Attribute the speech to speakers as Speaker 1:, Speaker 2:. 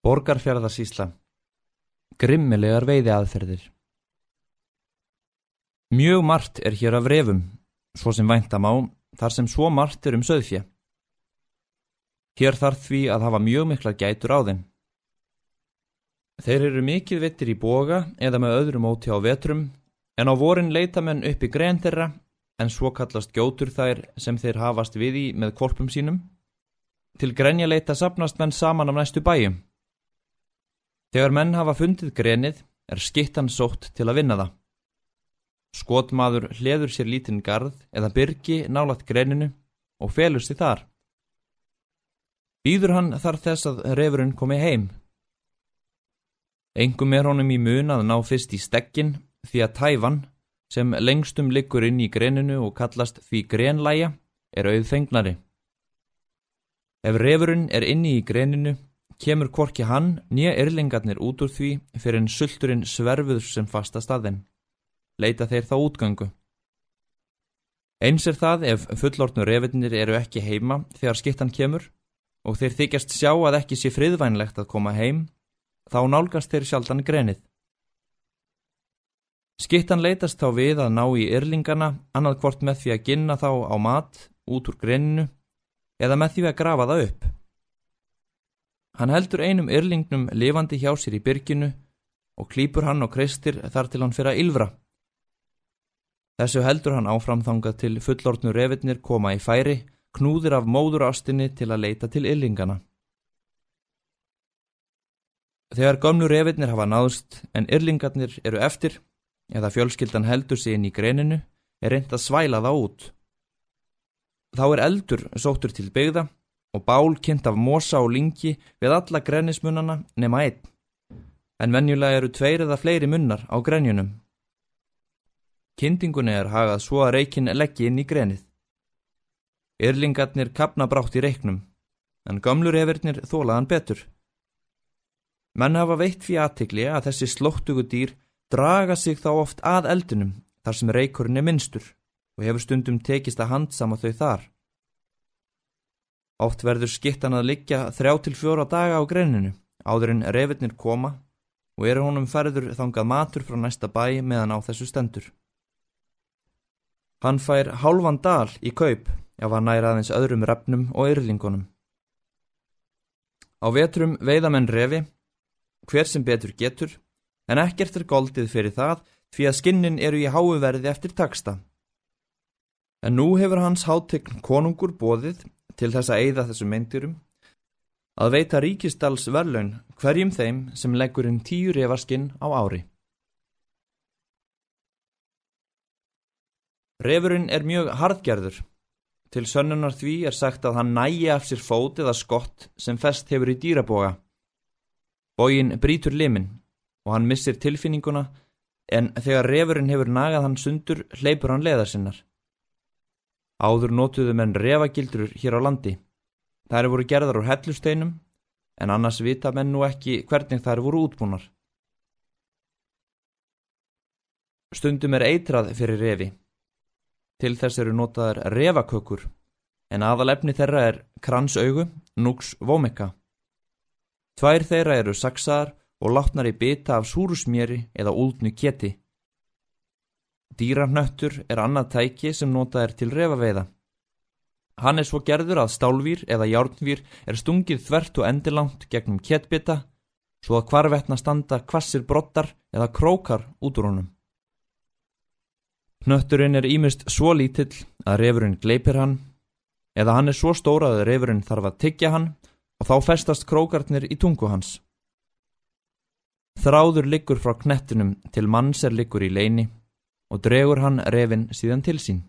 Speaker 1: Borgarfjörðarsísla Grimmilegar veiði aðferðir Mjög margt er hér af refum, svo sem væntam á, þar sem svo margt er um söðfjö. Hér þarf því að hafa mjög mikla gætur á þeim. Þeir eru mikið vittir í boga eða með öðrum óti á vetrum, en á vorin leita menn upp í grein þeirra, en svo kallast gjótur þær sem þeir hafast við í með kolpum sínum. Til grenja leita sapnast menn saman á næstu bæjum. Þegar menn hafa fundið grenið er skittan sótt til að vinna það. Skotmaður hleður sér lítinn garð eða byrgi nálat greninu og felur sér þar. Býður hann þar þess að refurinn komi heim. Engum er honum í mun að ná fyrst í stekkin því að tæfan, sem lengstum liggur inn í greninu og kallast því grenlæja, er auðfengnari. Ef refurinn er inni í greninu kemur korki hann nýja yrlingarnir út úr því fyrir en sulturinn sverfuður sem fastast að þeim. Leita þeir þá útgöngu. Eins er það ef fullortnu revinnir eru ekki heima þegar skittan kemur og þeir þykjast sjá að ekki sé friðvænlegt að koma heim, þá nálgast þeir sjaldan grenið. Skittan leitast þá við að ná í yrlingana annað hvort með því að ginna þá á mat út úr greninu eða með því að grafa það upp. Hann heldur einum yrlingnum lifandi hjá sér í byrginu og klýpur hann og kreistir þar til hann fyrir að ylvra. Þessu heldur hann áframþangað til fullortnu revitnir koma í færi, knúðir af móðurástinni til að leita til yllingarna. Þegar gömlu revitnir hafa náðust en yrlingarnir eru eftir, eða fjölskyldan heldur sig inn í greininu, er reynd að svæla það út. Þá er eldur sóttur til byggða og bál kynnt af mosa og lingi við alla grennismunana nema einn, en venjulega eru tveir eða fleiri munnar á grenjunum. Kyndingunni er hagað svo að reikin leggji inn í grenið. Yrlingarnir kapna brátt í reiknum, en gamlur efirnir þólaðan betur. Menn hafa veitt fyrir aðtikli að þessi slóttugu dýr draga sig þá oft að eldunum þar sem reikurinn er minnstur og hefur stundum tekist að handsama þau þar. Oft verður skittan að liggja þrjá til fjóra daga á greininu, áður en revitnir koma og eru honum ferður þangað matur frá næsta bæ meðan á þessu stendur. Hann fær hálfan dal í kaup ef hann næra aðeins öðrum refnum og yrlingunum. Á vetrum veiðamenn revi, hver sem betur getur, en ekkert er goldið fyrir það því að skinnin eru í háuverði eftir taksta. En nú hefur hans hátegn konungur bóðið til þess að eigða þessum meinturum, að veita ríkistals verlaun hverjum þeim sem leggur inn tíu refarskinn á ári. Refurinn er mjög hardgerður. Til sönnunar því er sagt að hann nægi af sér fót eða skott sem fest hefur í dýraboga. Bógin brítur limin og hann missir tilfinninguna en þegar refurinn hefur nagað hann sundur hleypur hann leðar sinnar. Áður notuðu menn revagildrur hér á landi. Þær voru gerðar úr hellusteinum, en annars vita menn nú ekki hvernig þær voru útbúnar. Stundum er eitrað fyrir revi. Til þess eru notaðar revakökur, en aðalefni þeirra er kransaugu, núks, vómekka. Tvær þeirra eru saksaðar og látnar í bytta af súrusmjöri eða úldnu keti. Dýranöttur er annað tæki sem notað er til refaveiða. Hann er svo gerður að stálvýr eða járnvýr er stungið þvert og endilangt gegnum kettbytta svo að hvarvetna standa kvassir brottar eða krókar út úr honum. Nötturinn er ímist svo lítill að refurinn gleipir hann eða hann er svo stóra að refurinn þarf að tyggja hann og þá festast krókarnir í tungu hans. Þráður liggur frá knettunum til manns er liggur í leini og dregur hann refin síðan til sín.